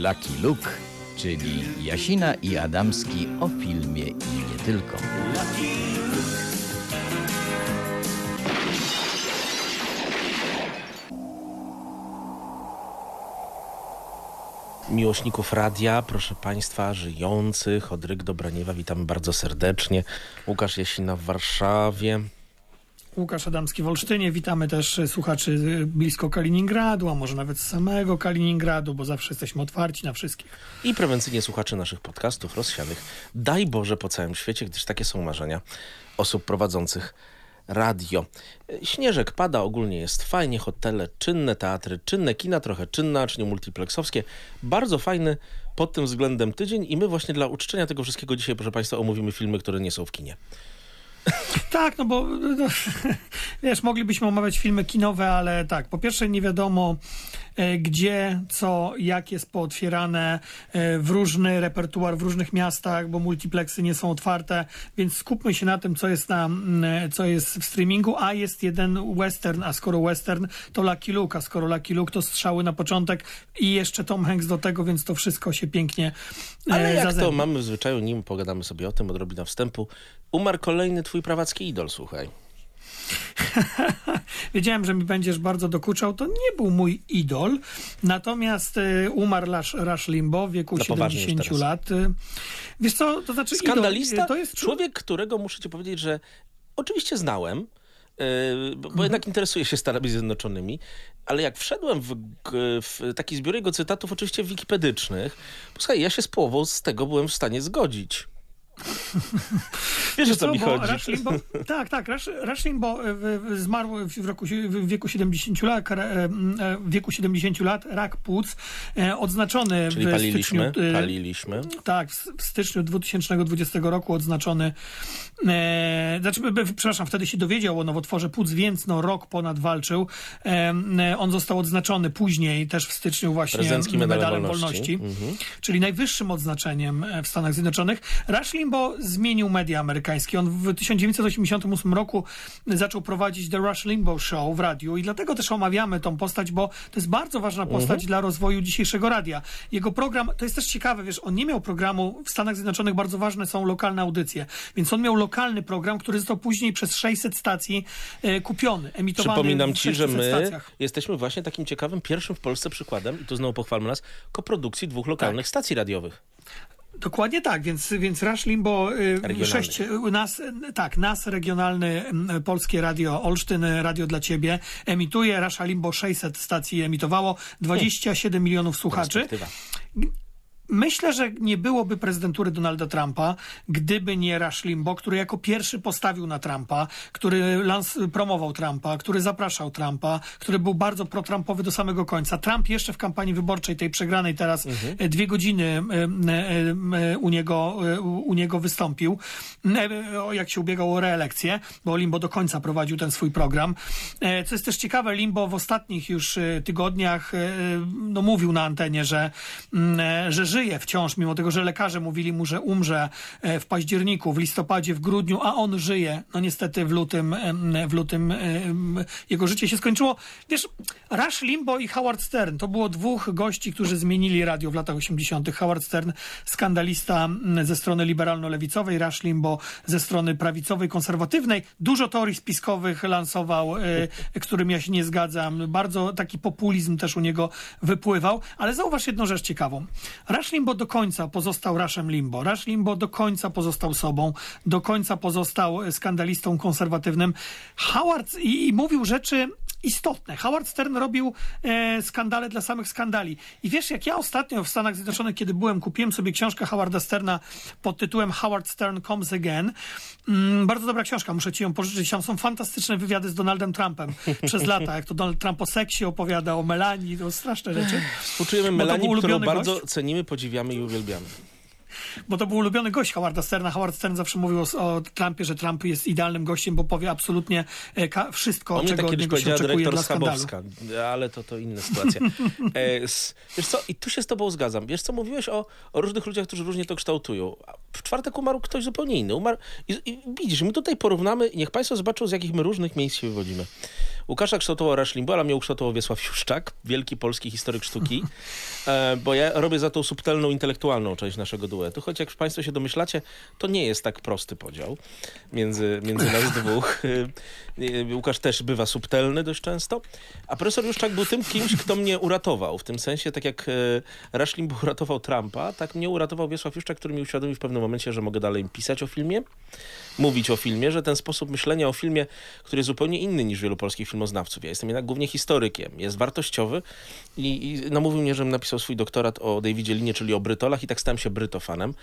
Lucky Luke, czyli Jasina i Adamski o filmie i nie tylko. miłośników radia, proszę Państwa, żyjących, od Ryk do Braniewa, witamy bardzo serdecznie. Łukasz Jasina w Warszawie. Łukasz Adamski w Olsztynie. Witamy też słuchaczy blisko Kaliningradu, a może nawet samego Kaliningradu, bo zawsze jesteśmy otwarci na wszystkich. I prewencyjnie słuchaczy naszych podcastów rozsianych. Daj Boże po całym świecie, gdyż takie są marzenia osób prowadzących radio. Śnieżek pada, ogólnie jest fajnie, hotele czynne, teatry czynne, kina trochę czynne, czy nie multipleksowskie. Bardzo fajny pod tym względem tydzień i my właśnie dla uczczenia tego wszystkiego dzisiaj, proszę Państwa, omówimy filmy, które nie są w kinie. Tak, no bo no, wiesz, moglibyśmy omawiać filmy kinowe, ale tak, po pierwsze nie wiadomo e, gdzie, co, jak jest pootwierane e, w różny repertuar w różnych miastach, bo multiplexy nie są otwarte, więc skupmy się na tym, co jest, na, co jest w streamingu, a jest jeden western, a skoro western, to Lucky Luke, a skoro Lucky Luke, to strzały na początek i jeszcze Tom Hanks do tego, więc to wszystko się pięknie e, Ale jak zazębi. to mamy w zwyczaju, nim pogadamy sobie o tym, odrobina wstępu, umarł kolejny twój prawacki idol, słuchaj. Wiedziałem, że mi będziesz bardzo dokuczał. To nie był mój idol. Natomiast y, umarł Rush Limbo w wieku 70 lat. Y, wiesz co, to znaczy Skandalista? Idol, to jest człowiek, którego muszę ci powiedzieć, że oczywiście znałem, bo mhm. jednak interesuję się Stanami Zjednoczonymi, ale jak wszedłem w, w taki zbiór jego cytatów, oczywiście wikipedycznych, posłuchaj, ja się z połową z tego byłem w stanie zgodzić. Wiesz, o co mi chodzi. Tak, tak. Rush Limbaugh e, zmarł w, roku, w wieku 70 lat, e, e, w wieku 70 lat, rak płuc, odznaczony Czyli w paliliśmy, styczniu... paliliśmy. Tak, w styczniu 2020 roku odznaczony, e, znaczy, przepraszam, wtedy się dowiedział o nowotworze płuc, więc no rok ponad walczył. E, on został odznaczony później, też w styczniu właśnie medalem, medalem wolności, wolności mhm. czyli najwyższym odznaczeniem w Stanach Zjednoczonych. Rush Bo zmienił media amerykańskie. On w 1988 roku zaczął prowadzić The Rush Limbaugh Show w radiu i dlatego też omawiamy tą postać, bo to jest bardzo ważna postać mhm. dla rozwoju dzisiejszego radia. Jego program, to jest też ciekawe, wiesz, on nie miał programu, w Stanach Zjednoczonych bardzo ważne są lokalne audycje, więc on miał lokalny program, który został później przez 600 stacji e, kupiony, emitowany Przypominam ci, że my stacjach. jesteśmy właśnie takim ciekawym pierwszym w Polsce przykładem, i tu znowu pochwalmy nas, koprodukcji dwóch lokalnych tak. stacji radiowych. Dokładnie tak, więc, więc Rush Limbo, y, sześć, nas, tak, nas regionalny Polskie Radio Olsztyn, Radio dla Ciebie emituje, Rush Limbo 600 stacji emitowało, 27 milionów słuchaczy. Myślę, że nie byłoby prezydentury Donalda Trumpa, gdyby nie Rush Limbo, który jako pierwszy postawił na Trumpa, który lans promował Trumpa, który zapraszał Trumpa, który był bardzo pro-Trumpowy do samego końca. Trump jeszcze w kampanii wyborczej, tej przegranej teraz, mhm. E, dwie godziny e, e, u niego, u niego wystąpił, jak się ubiegał o reelekcję, bo Limbo do końca prowadził ten swój program. Co jest też ciekawe, Limbo w ostatnich już tygodniach no, mówił na antenie, że, że żyje żyje wciąż, mimo tego, że lekarze mówili mu, że umrze e, w październiku, w listopadzie, w grudniu, a on żyje. No niestety w lutym, w lutym jego życie się skończyło. Wiesz, Rush Limbo i Howard Stern to było dwóch gości, którzy zmienili radio w latach 80. Howard Stern, skandalista ze strony liberalno-lewicowej, Rush Limbo ze strony prawicowej, konserwatywnej. Dużo teorii spiskowych lansował, e, którym ja się nie zgadzam. Bardzo taki populizm też u niego wypływał. Ale zauważ jedną rzecz ciekawą. Rush Rush Limbo do końca pozostał Rushem Limbo. Rush Limbo do końca pozostał sobą, do końca pozostał skandalistą konserwatywnym. Howard i, i mówił rzeczy istotne. Howard Stern robił e, skandale dla samych skandali. I wiesz, jak ja ostatnio w Stanach Zjednoczonych, kiedy byłem, kupiłem sobie książkę Howarda Sterna pod tytułem Howard Stern Comes Again. Mm, bardzo dobra książka, muszę ci ją pożyczyć. Tam są fantastyczne wywiady z Donaldem Trumpem przez lata, jak to Donald Trump o seksie opowiada, o Melanii, to straszne rzeczy. Współczujemy Melanii, którą bardzo gość. cenimy, podziwiamy i uwielbiamy bo to był ulubiony gość Howarda Sterna. Howard Stern zawsze mówił o, o Trumpie, że Trump jest idealnym gościem, bo powie absolutnie e, wszystko, o czego tak od niego się oczekuje dla Schabowska, ale to, to inna sytuacja. e, wiesz co, i tu się z tobą zgadzam. Wiesz co, mówiłeś o, o różnych ludziach, którzy różnie to kształtują. W czwartek umarł ktoś zupełnie inny. Umarł, i, i widzisz, my tutaj porównamy, niech państwo zobaczą, z jakich my różnych miejsc się wywodzimy. Łukasza kształtował Rasz Limbo, ale mnie ukształtował Wiesław Juszczak, wielki polski historyk sztuki, e, bo ja robię za tą subtelną, intelektualną część naszego duetu, choć jak państwo się domyślacie, to nie jest tak prosty podział między, między nas dwóch. E, Łukasz też bywa subtelny dość często, a profesor Juszczak był tym kimś, kto mnie uratował, w tym sensie, tak jak Rush Limbo uratował Trumpa, tak mnie uratował Wiesław Juszczak, który mi uświadomił w pewnym momencie, że mogę dalej pisać o filmie, mówić o filmie, że ten sposób myślenia o filmie, który jest zupełnie inny niż wielu polskich filmoznawców. Ja jestem jednak głównie historykiem, jest wartościowy i, i namówił mnie, żebym napisał swój doktorat o Davidzie Linie, czyli o Brytolach i tak stałem się Brytofanem.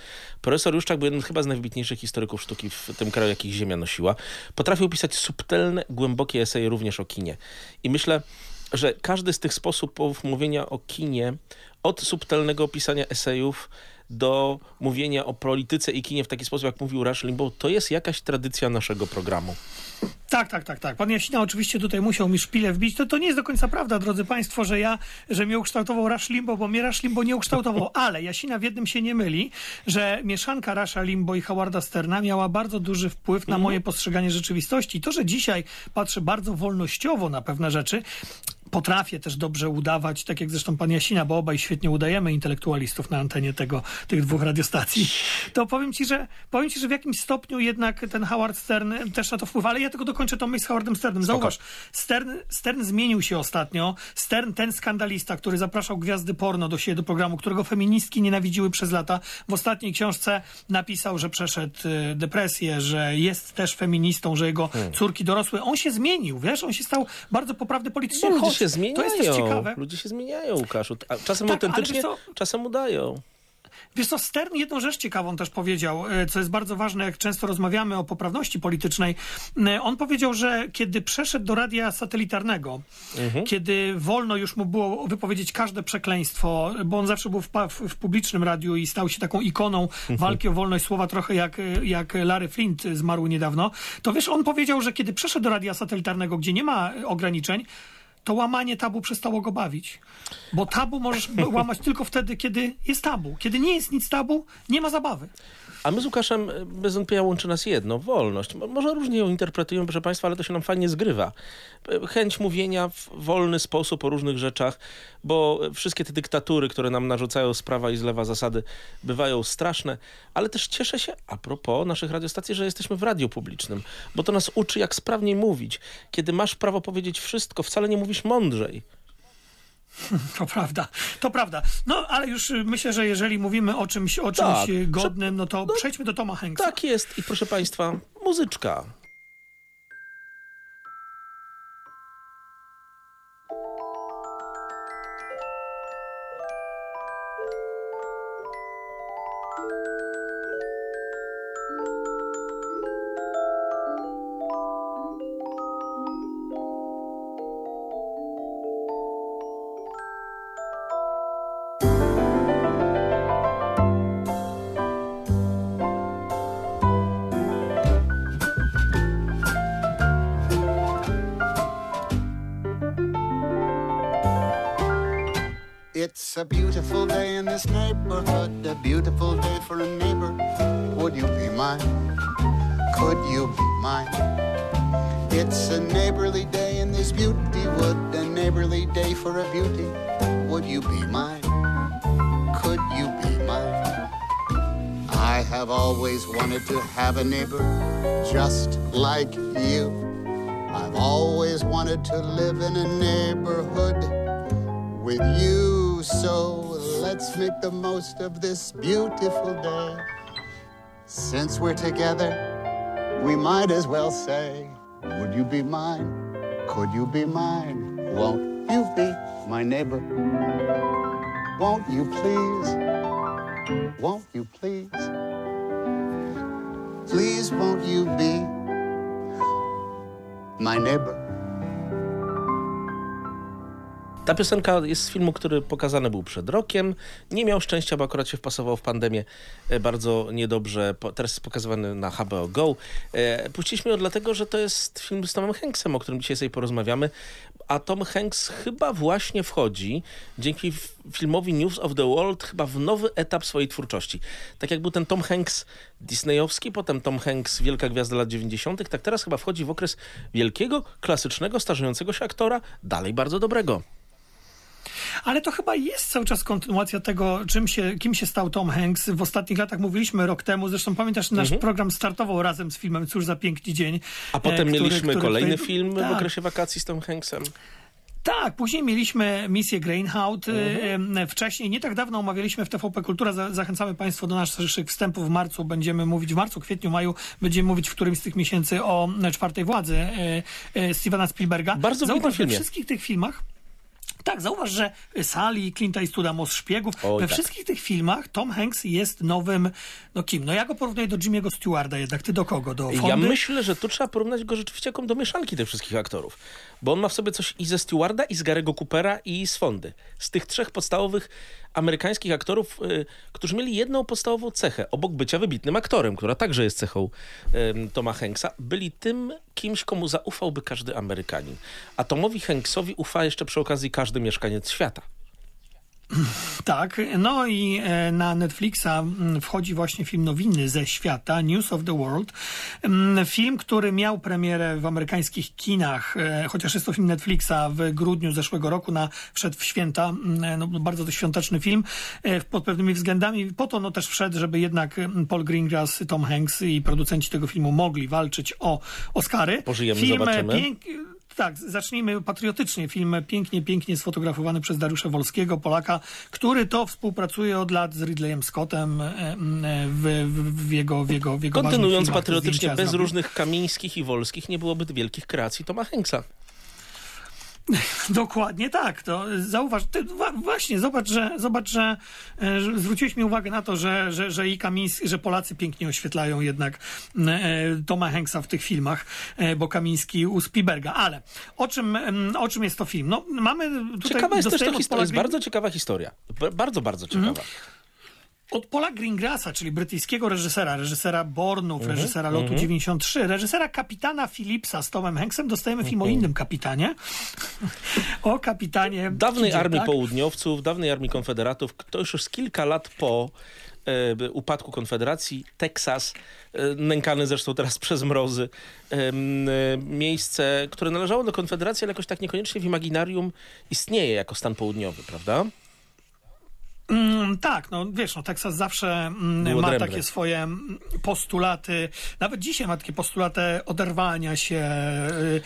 Profesor Juszczak był jednym chyba z najwybitniejszych historyków sztuki w tym kraju, jakich Ziemia nosiła. Potrafił pisać subtelne, głębokie eseje również o kinie. I myślę, że każdy z tych sposobów mówienia o kinie, od subtelnego pisania esejów do mówienia o polityce i kinie w taki sposób, jak mówił Rush Limbaugh, to jest jakaś tradycja naszego programu. Tak, tak, tak, tak. Pan Jasina oczywiście tutaj musiał mi szpilę wbić. To, to nie jest do końca prawda, drodzy Państwo, że ja, że mnie ukształtował Rush Limbo, bo mnie Rush Limbo nie ukształtował, ale Jasina w jednym się nie myli, że mieszanka Rasha Limbo i Howarda Sterna miała bardzo duży wpływ na mhm. moje postrzeganie rzeczywistości. To, że dzisiaj patrzę bardzo wolnościowo na pewne rzeczy, potrafię też dobrze udawać, tak jak zresztą pan Jasina, bo obaj świetnie udajemy intelektualistów na antenie tego, tych dwóch radiostacji, to powiem ci, że powiem ci, że w jakimś stopniu jednak ten Howard Stern też na to wpływa, ale ja tylko dokończę tą myśl z Howardem Sternem. Zauważ, Stern, Stern zmienił się ostatnio. Stern, ten skandalista, który zapraszał gwiazdy porno do siebie, do programu, którego feministki nienawidziły przez lata, w ostatniej książce napisał, że przeszedł y, depresję, że jest też feministą, że jego hmm. córki dorosły. On się zmienił, wiesz, on się stał bardzo poprawny politycznie. No, się zmieniają. To jest też ciekawe. Ludzie się zmieniają, Łukaszu. Czasem tak, autentycznie, czasem udają. Wiesz co, Stern jedną rzecz ciekawą też powiedział, e, co jest bardzo ważne, jak często rozmawiamy o poprawności politycznej. E, on powiedział, że kiedy przeszedł do radia satelitarnego, mhm. kiedy wolno już mu było wypowiedzieć każde przekleństwo, bo on zawsze był w, w, w publicznym radiu i stał się taką ikoną mhm. walki o wolność słowa, trochę jak, jak Larry Flint zmarł niedawno, to wiesz, on powiedział, że kiedy przeszedł do radia satelitarnego, gdzie nie ma ograniczeń, to łamanie tabu przestało go bawić. Bo tabu możesz łamać tylko wtedy, kiedy jest tabu. Kiedy nie jest nic tabu, nie ma zabawy. A my z Łukaszem e, bez wątpienia łączy nas jedno, wolność. Może różnie ją interpretujemy, proszę Państwa, ale to się nam fajnie zgrywa. E, chęć mówienia w wolny sposób o różnych rzeczach, bo wszystkie te dyktatury, które nam narzucają z prawa i z lewa zasady, bywają straszne, ale też cieszę się, a propos naszych radiostacji, że jesteśmy w radiu publicznym, bo to nas uczy, jak sprawniej mówić. Kiedy masz prawo powiedzieć wszystko, wcale nie mówisz mądrzej. To prawda, to prawda. No, ale już y, myślę, że jeżeli mówimy o czymś, o czymś tak, y, godnym, no to no, przejdźmy do Toma Hanksa. Tak jest i proszę Państwa, muzyczka. A beautiful day in this neighborhood, a beautiful day for a neighbor. Would you be mine? Could you be mine? It's a neighborly day in this beauty wood, a neighborly day for a beauty. Would you be mine? Could you be mine? I have always wanted to have a neighbor just like you. I've always wanted to live in a neighborhood with you. So let's make the most of this beautiful day. Since we're together, we might as well say, Would you be mine? Could you be mine? Won't you be my neighbor? Won't you please? Won't you please? Please, won't you be my neighbor? Ta piosenka jest z filmu, który pokazany był przed rokiem. Nie miał szczęścia, bo akurat się wpasował w pandemię e, bardzo niedobrze. Teraz jest pokazywany na HBO Go. E, puściliśmy ją dlatego, że to jest film z Tomem Hanksem, o którym dzisiaj sobie porozmawiamy. a Tom Hanks chyba właśnie wchodzi dzięki filmowi News of the World chyba w nowy etap swojej twórczości. Tak jak był ten Tom Hanks disneyowski, potem Tom Hanks Wielka Gwiazda lat 90., tak teraz chyba wchodzi w okres wielkiego, klasycznego, starzejącego się aktora, dalej bardzo dobrego. Ale to chyba jest cały czas kontynuacja tego, czym się, kim się stał Tom Hanks. W ostatnich latach mówiliśmy rok temu, zresztą pamiętasz, nasz mhm. program startował razem z filmem Cóż za piękny dzień. A potem e, który, mieliśmy który, kolejny który, film tak. w okresie wakacji z Tom Hanksem. Tak, później mieliśmy misję Greenhout. Mhm. Wcześniej, nie tak dawno omawialiśmy w TVP Kultura. Zachęcamy Państwa do naszych wstępów w marcu. Będziemy mówić w marcu, kwietniu, maju. Będziemy mówić w którymś z tych miesięcy o czwartej władzy Stevena Spielberga. Bardzo Zauważ, we wszystkich tych filmach tak, zauważ, że Sali, Clint Eastwooda, Most Szpiegów, Oj, we tak. wszystkich tych filmach Tom Hanks jest nowym, no kim? No ja go porównuję do Jimmy'ego Stewarda jednak. Ty do kogo? Do Fondy? Ja myślę, że tu trzeba porównać go rzeczywiście do mieszanki tych wszystkich aktorów. Bo on ma w sobie coś i ze Stewarda, i z Garego Coopera, i z Fondy. Z tych trzech podstawowych amerykańskich aktorów, y, którzy mieli jedną podstawową cechę, obok bycia wybitnym aktorem, która także jest cechą Toma Hanksa, byli tym kimś, komu zaufałby każdy Amerykanin. A Tomowi Hanksowi ufa jeszcze przy okazji każdy mieszkaniec świata. Tak, no i e, na Netflixa mm, wchodzi właśnie film nowinny ze świata, News of the World. Mm, film, który miał premierę w amerykańskich kinach, e, chociaż jest to film Netflixa w grudniu zeszłego roku, na, wszedł w święta, mm, no, bardzo to świąteczny film e, pod pewnymi względami. Po to no, też wszedł, żeby jednak Paul Greengrass, Tom Hanks i producenci tego filmu mogli walczyć o Oscary. Pożyjemy, film zobaczymy. Pięk tak, zacznijmy patriotycznie. Film pięknie, pięknie sfotografowany przez Dariusza Wolskiego, Polaka, który to współpracuje od lat z Ridleyem Scottem e, e, w, w, w jego, w jego, w jego Kontynuując patriotycznie, bez zrobił. różnych Kamińskich i Wolskich nie byłoby wielkich kreacji Toma Hanksa. Dokładnie tak. To zauważ, ty, właśnie, zobacz, że, zobacz, że, e, że zwróciłeś mi uwagę na to, że, że, że i Kamiński, że Polacy pięknie oświetlają jednak e, Toma Hanksa w tych filmach, e, bo Kamiński u Spielberga. Ale o czym, o czym jest to film? No, mamy tutaj... Ciekawa jest też to historia, jest bardzo ciekawa historia. Bardzo, bardzo ciekawa. Mhm. Od Paula Greengrassa, czyli brytyjskiego reżysera, reżysera Bornów, mm -hmm, reżysera Lotu mm -hmm. 93, reżysera kapitana Philipsa z Tomem Hanksem, dostajemy film mm -hmm. o mhm. innym kapitanie. o kapitanie... Dawnej Kidzie, Armii tak? Południowców, dawnej Armii Konfederatów, to już jest kilka lat po e, upadku Konfederacji, Teksas, e, nękany zresztą teraz przez mrozy, e, miejsce, które należało do Konfederacji, ale jakoś tak niekoniecznie w imaginarium istnieje jako stan południowy, prawda? Mm, tak, no wiesz, no Teksas zawsze mm, ma takie swoje mm, postulaty, nawet dzisiaj ma takie postulaty oderwania się.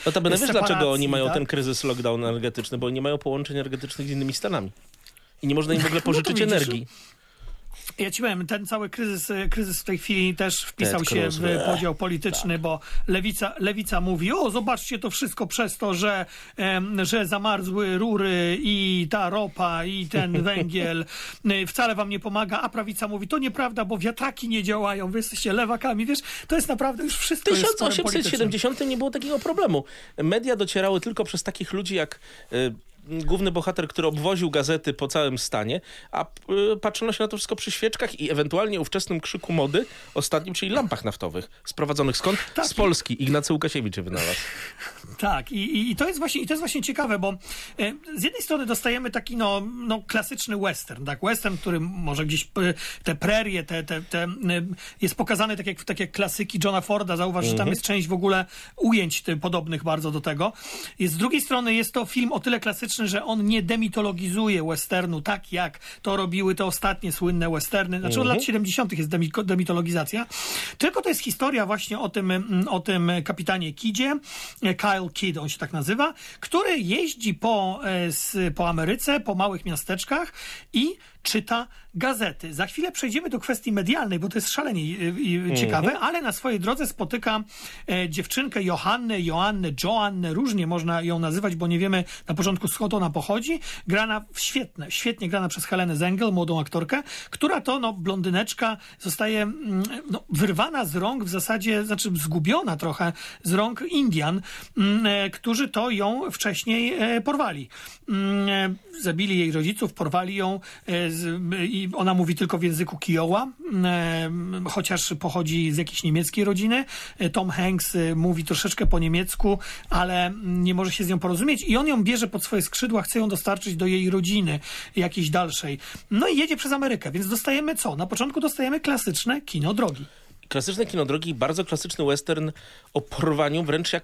No to wiesz, dlaczego oni mają tak? ten kryzys lockdown energetyczny, bo nie mają połączeń energetycznych z innymi stanami. I nie można im w ogóle pożyczyć no energii. Ja ci powiem, ten cały kryzys, kryzys w tej chwili też wpisał się w podział polityczny, tak. bo lewica, lewica mówi, o zobaczcie to wszystko przez to, że, że zamarzły rury i ta ropa i ten węgiel y, wcale wam nie pomaga, a prawica mówi, to nieprawda, bo wiatraki nie działają, wy jesteście lewakami, wiesz, to jest naprawdę już wszystko W 1870 nie było takiego problemu. Media docierały tylko przez takich ludzi jak y, główny bohater, który obwoził gazety po całym stanie, a y, patrzono się na to wszystko przy świeczkach i ewentualnie ówczesnym krzyku mody, ostatnim, czyli lampach naftowych, sprowadzonych skąd? Tak. Z Polski. Ignacy Łukasiewicz je wynalazł. Tak, i, i, to jest właśnie, i to jest właśnie ciekawe, bo e, z jednej strony dostajemy taki no, no klasyczny western, tak, western, który może gdzieś te prerie, te, te, te, jest pokazany tak jak, tak jak klasyki Johna Forda, zauważ, że tam mhm. jest część w ogóle ujęć podobnych bardzo do tego. Jest, z drugiej strony jest to film o tyle klasyczny, że on nie demitologizuje westernu tak, jak to robiły te ostatnie słynne westerny, znaczy od lat 70. jest demitologizacja, tylko to jest historia właśnie o tym, o tym kapitanie Kidzie, Kyle Kid, on się tak nazywa, który jeździ po, e, po Ameryce, po małych miasteczkach i czyta gazety. Za chwilę przejdziemy do kwestii medialnej, bo to jest szalenie mm ciekawe, ale na swojej drodze spotyka e, dziewczynkę Johannę, Joannę, Joannę, różnie można ją nazywać, bo nie wiemy na początku skąd ona pochodzi. Grana świetne, świetnie grana przez Helenę Zengel, młodą aktorkę, która to no, blondyneczka zostaje mm, no, wyrwana z rąk w zasadzie, znaczy zgubiona trochę z rąk Indian, mm, e, którzy to ją wcześniej e, porwali. Mm, e, zabili jej rodziców, porwali ją e, i ona mówi tylko w języku Kiowa, chociaż pochodzi z jakiejś niemieckiej rodziny. E, Tom Hanks e, mówi troszeczkę po niemiecku, ale nie może się z nią porozumieć i on ją bierze pod swoje skrzydła, chce ją dostarczyć do jej rodziny jakiejś dalszej. No i jedzie przez Amerykę, więc dostajemy co? Na początku dostajemy klasyczne kino drogi. Klasyczne kino drogi, bardzo klasyczny western o porwaniu, wręcz jak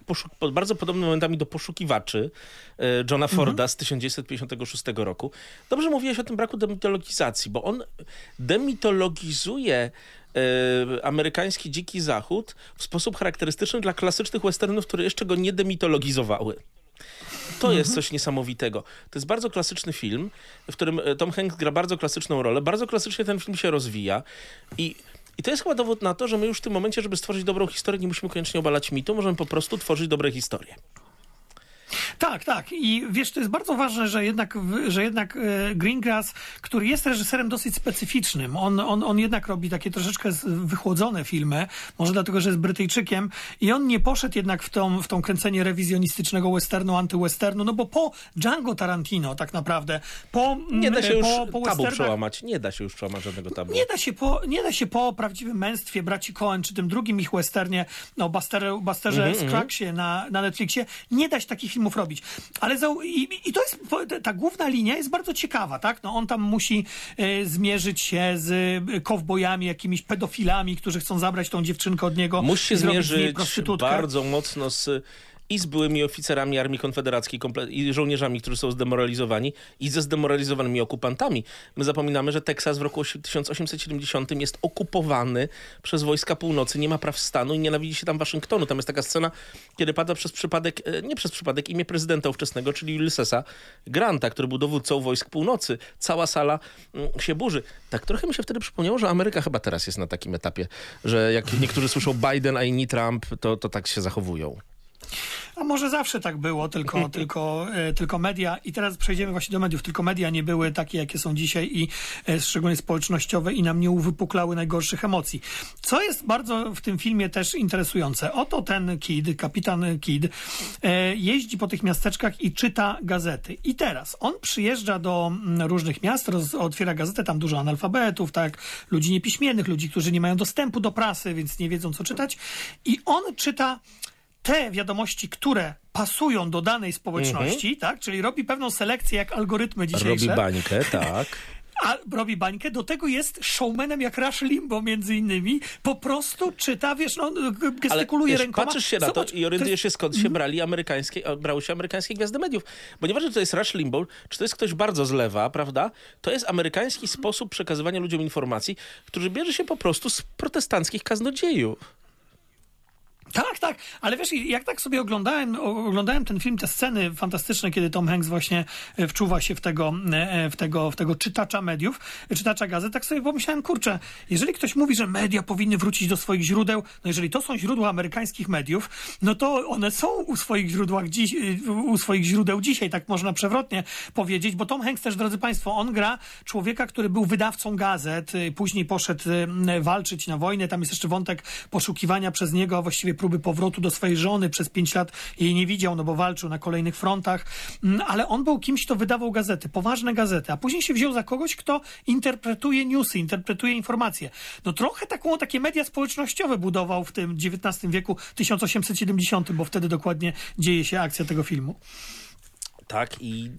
bardzo podobnymi momentami do poszukiwaczy e, Johna Forda z 1956 roku. Dobrze mówiłeś o tym braku demitologizacji, bo on demitologizuje e, amerykański dziki zachód w sposób charakterystyczny dla klasycznych westernów, które jeszcze go nie demitologizowały. To jest coś niesamowitego. To jest bardzo klasyczny film, w którym e, Tom Hanks gra bardzo klasyczną rolę. Bardzo klasycznie ten film się rozwija i i to jest chyba dowód na to, że my już w tym momencie, żeby stworzyć dobrą historię, nie musimy koniecznie obalać mitu, możemy po prostu tworzyć dobre historie. Tak, tak. I wiesz, to jest bardzo ważne, że jednak, że jednak e, Greengrass, który jest reżyserem dosyć specyficznym, on, on, on jednak robi takie troszeczkę wychłodzone filmy, może dlatego, że jest Brytyjczykiem i on nie poszedł jednak w tą, w tą kręcenie rewizjonistycznego westernu, antywesternu, no bo po Django Tarantino tak naprawdę, po, Nie da się już po, po tabu przełamać. Nie da się już przełamać żadnego tabu. nie da, się po, nie da się po prawdziwym męstwie braci Coen, czy tym drugim ich westernie, no Buster, Busterze Mhm, Scruggsie na, na Netflixie, nie da się takich filmów robić. Ale za, i, i to jest, ta główna linia jest bardzo ciekawa, tak? No on tam musi e, zmierzyć się z e, kowbojami, jakimiś pedofilami, którzy chcą zabrać tą dziewczynkę od niego Musi się zmierzyć bardzo mocno z i z byłymi oficerami Armii Konfederackiej i żołnierzami, którzy są zdemoralizowani i ze zdemoralizowanymi okupantami. My zapominamy, że Teksas w roku osi- 1870 jest okupowany przez wojska północy, nie ma praw stanu i nienawidzi się tam Waszyngtonu. Tam jest taka scena, kiedy pada przez przypadek, e, nie przez przypadek, imię prezydenta ówczesnego, czyli Ulyssesa Granta, który był dowódcą wojsk północy. Cała sala mm, się burzy. Tak trochę mi się wtedy przypomniało, że Ameryka chyba teraz jest na takim etapie, że jak niektórzy słyszą Biden, a inni Trump, to, to tak się zachowują. A może zawsze tak było, tylko, tylko, e, tylko media, i teraz przejdziemy właśnie do mediów, tylko media nie były takie, jakie są dzisiaj i e, szczególnie społecznościowe i nam nie uwypuklały najgorszych emocji. Co jest bardzo w tym filmie też interesujące, oto ten Kid, kapitan Kid, e, jeździ po tych miasteczkach i czyta gazety. I teraz on przyjeżdża do mm, różnych miast, roz, otwiera gazetę, tam dużo analfabetów, tak, ludzi niepiśmiennych, ludzi, którzy nie mają dostępu do prasy, więc nie wiedzą, co czytać. I on czyta te wiadomości, które pasują do danej społeczności, tak? Czyli robi pewną selekcję jak algorytmy dzisiejsze. Robi bańkę, tak. A robi bańkę, do tego jest showmanem jak Rush Limbo między innymi. Po prostu czyta, wiesz, no, gestykuluje wiesz, rękoma. patrzysz się na Zobacz, to i orientujesz się skąd się brali amerykańskie, brały się amerykańskie gwiazdy mediów. Bo nieważne, czy to jest Rush Limbaugh, czy to jest ktoś bardzo z lewa, prawda? To jest amerykański sposób przekazywania ludziom informacji, który bierze się po prostu z protestanckich kaznodziejów. Tak, tak, ale wiesz, jak tak sobie oglądałem, oglądałem ten film, te sceny fantastyczne, kiedy Tom Hanks właśnie e, wczuwa się w tego, e, w tego, w tego czytacza mediów, e, czytacza gazet, tak sobie pomyślałem, kurczę, jeżeli ktoś mówi, że media powinny wrócić do swoich źródeł, no jeżeli to są źródła amerykańskich mediów, no to one są u swoich źródłach dziś, e, u swoich źródeł dzisiaj, tak można przewrotnie powiedzieć, bo Tom Hanks też, drodzy Państwo, on gra człowieka, który był wydawcą gazet, e, później poszedł e, walczyć na wojnę, tam jest jeszcze wątek poszukiwania przez niego, właściwie próby powrotu do swojej żony, przez pięć lat jej nie widział, no bo walczył na kolejnych frontach, Mm, ale on był kimś, kto wydawał gazety, poważne gazety, a później się wziął za kogoś, kto interpretuje newsy, interpretuje informacje. No trochę taką, takie media społecznościowe budował w tym XIX wieku, 1870, bo wtedy dokładnie dzieje się akcja tego filmu. Tak i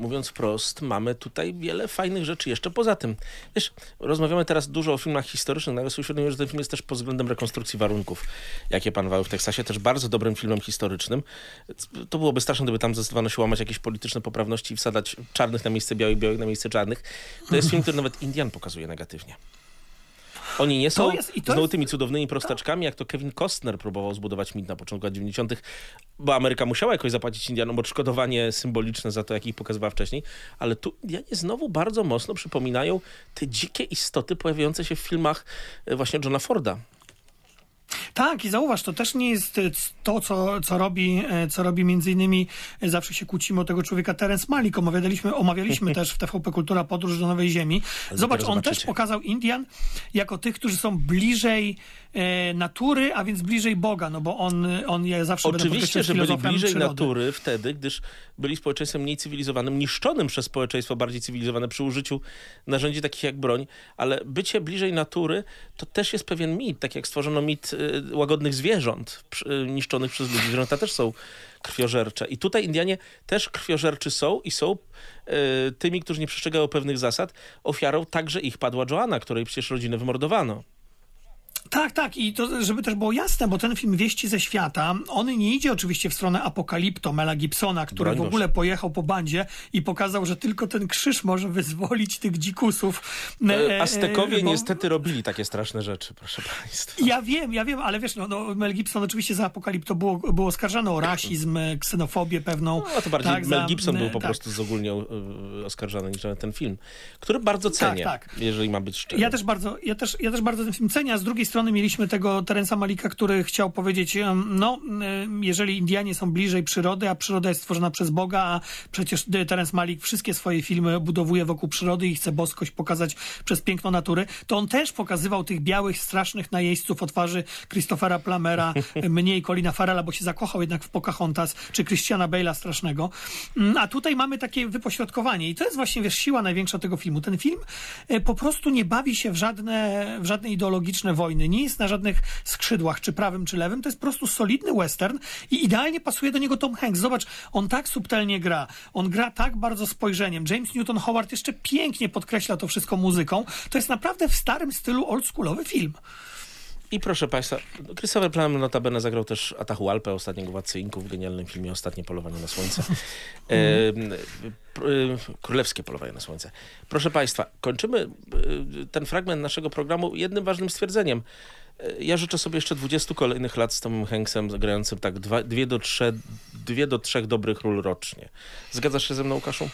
mówiąc wprost, mamy tutaj wiele fajnych rzeczy jeszcze poza tym. Wiesz, rozmawiamy teraz dużo o filmach historycznych, nagle sobie uświadomiłem, że ten film jest też pod względem rekonstrukcji warunków, jakie panowały w Teksasie, też bardzo dobrym filmem historycznym. To byłoby straszne, gdyby tam zdecydowano się łamać jakieś polityczne poprawności i wsadzać czarnych na miejsce białych, białych na miejsce czarnych. To jest film, który nawet Indian pokazuje negatywnie. Oni nie są jest- znowu tymi cudownymi prostaczkami, jak to Kevin Costner próbował zbudować mit na początku lat 90., bo Ameryka musiała jakoś zapłacić Indianom odszkodowanie symboliczne za to, jak ich pokazywała wcześniej, ale tu Indianie znowu bardzo mocno przypominają te dzikie istoty pojawiające się w filmach e, właśnie Johna Forda. Tak, i zauważ, to też nie jest e, to, co, co, robi, e, co robi między innymi, e, zawsze się kłócimy o tego człowieka, Terence Malik. Omawialiśmy, omawialiśmy też w TVP Kultura Podróż do Nowej Ziemi. Zobacz, on też pokazał Indian jako tych, którzy są bliżej natury, a więc bliżej Boga, no bo on, on je zawsze Oczywiście, że byli bliżej przyrody. natury wtedy, gdyż byli społeczeństwem mniej cywilizowanym, niszczonym przez społeczeństwo bardziej cywilizowane przy użyciu narzędzi takich jak broń, ale bycie bliżej natury to też jest pewien mit, tak jak stworzono mit y, łagodnych zwierząt y, niszczonych przez ludzi. Zwierzęta też są krwiożercze. I tutaj Indianie też krwiożerczy są i są y, tymi, którzy nie przestrzegają pewnych zasad. Ofiarą także ich padła Joanna, której przecież rodzinę wymordowano. Tak, tak. I to, żeby też było jasne, bo ten film Wieści ze świata, on nie idzie oczywiście w stronę Apokalipto Mela Gibsona, który Broń w Boże. ogóle pojechał po bandzie i pokazał, że tylko ten krzyż może wyzwolić tych dzikusów. E, e, Aztekowie bo- niestety robili takie straszne rzeczy, proszę państwa. Ja wiem, ja wiem, ale wiesz, no, no Mel Gibson oczywiście za Apokalipto było, było oskarżany o rasizm, e, ksenofobię pewną. No to bardziej tak, Mel za- Gibson był po tak. prostu z ogólnie oskarżany niż ten film, który bardzo cenię, tak. jeżeli ma być szczery. Ja też bardzo, ja też, ja też bardzo ten film cenię, a z drugiej strony mieliśmy tego Terensa Malika, który chciał powiedzieć, no, jeżeli Indianie są bliżej przyrody, a przyroda jest stworzona przez Boga, a przecież y, Terence Malik wszystkie swoje filmy budowuje wokół przyrody i chce boskość pokazać przez piękno natury, to on też pokazywał tych białych, strasznych najeźdźców o twarzy Christophera Plamera, mniej Colina Farrella, bo się zakochał jednak w Pocahontas, czy Christiana Bale'a strasznego. Mm, A tutaj mamy takie wypośrodkowanie i to jest właśnie, wiesz, siła największa tego filmu. Ten film e, po prostu nie bawi się w żadne, w żadne ideologiczne wojny, nie jest na żadnych skrzydłach, czy prawym, czy lewym, to jest po prostu solidny western i idealnie pasuje do niego Tom Hanks. Zobacz, on tak subtelnie gra, on gra tak bardzo spojrzeniem. James Newton Howard jeszcze pięknie podkreśla to wszystko muzyką. To jest naprawdę w starym stylu oldschoolowy film. I proszę państwa, Christopher Plummer notabene zagrał też Atahualpę, ostatniego władcę Inków w genialnym filmie Ostatnie polowanie na słońce. E, Królewskie polowanie na słońce. Proszę państwa, kończymy e, ten fragment naszego programu jednym ważnym stwierdzeniem. E, Ja życzę sobie jeszcze 20 kolejnych lat z Tomem Hanksem grającym tak dwa, dwie, do trzech, dwie do trzech dobrych ról rocznie. Zgadzasz się ze mną, Łukaszu?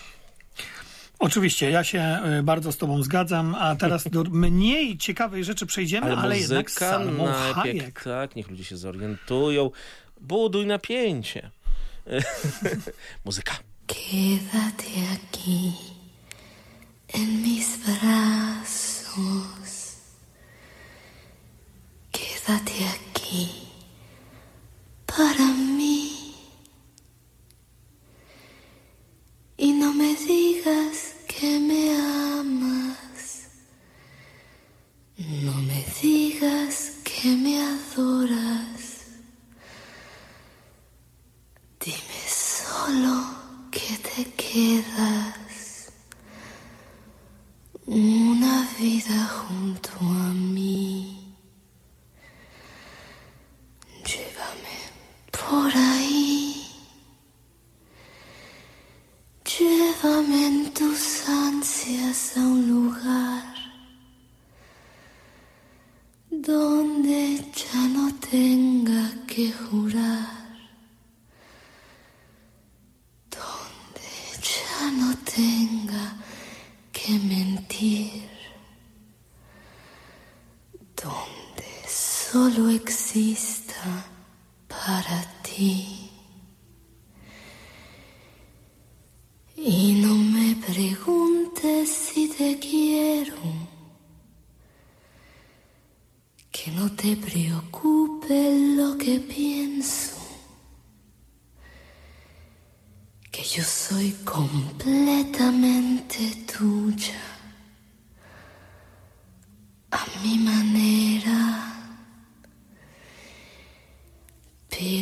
Oczywiście, ja się y, bardzo z tobą zgadzam, a teraz do mniej ciekawej rzeczy przejdziemy, ale, jednak z muzyka Salmą najpierw, Hayek. tak, niech ludzie się zorientują. Buduj napięcie. muzyka. Quédate aquí en mis brazos. Quédate aquí para mí.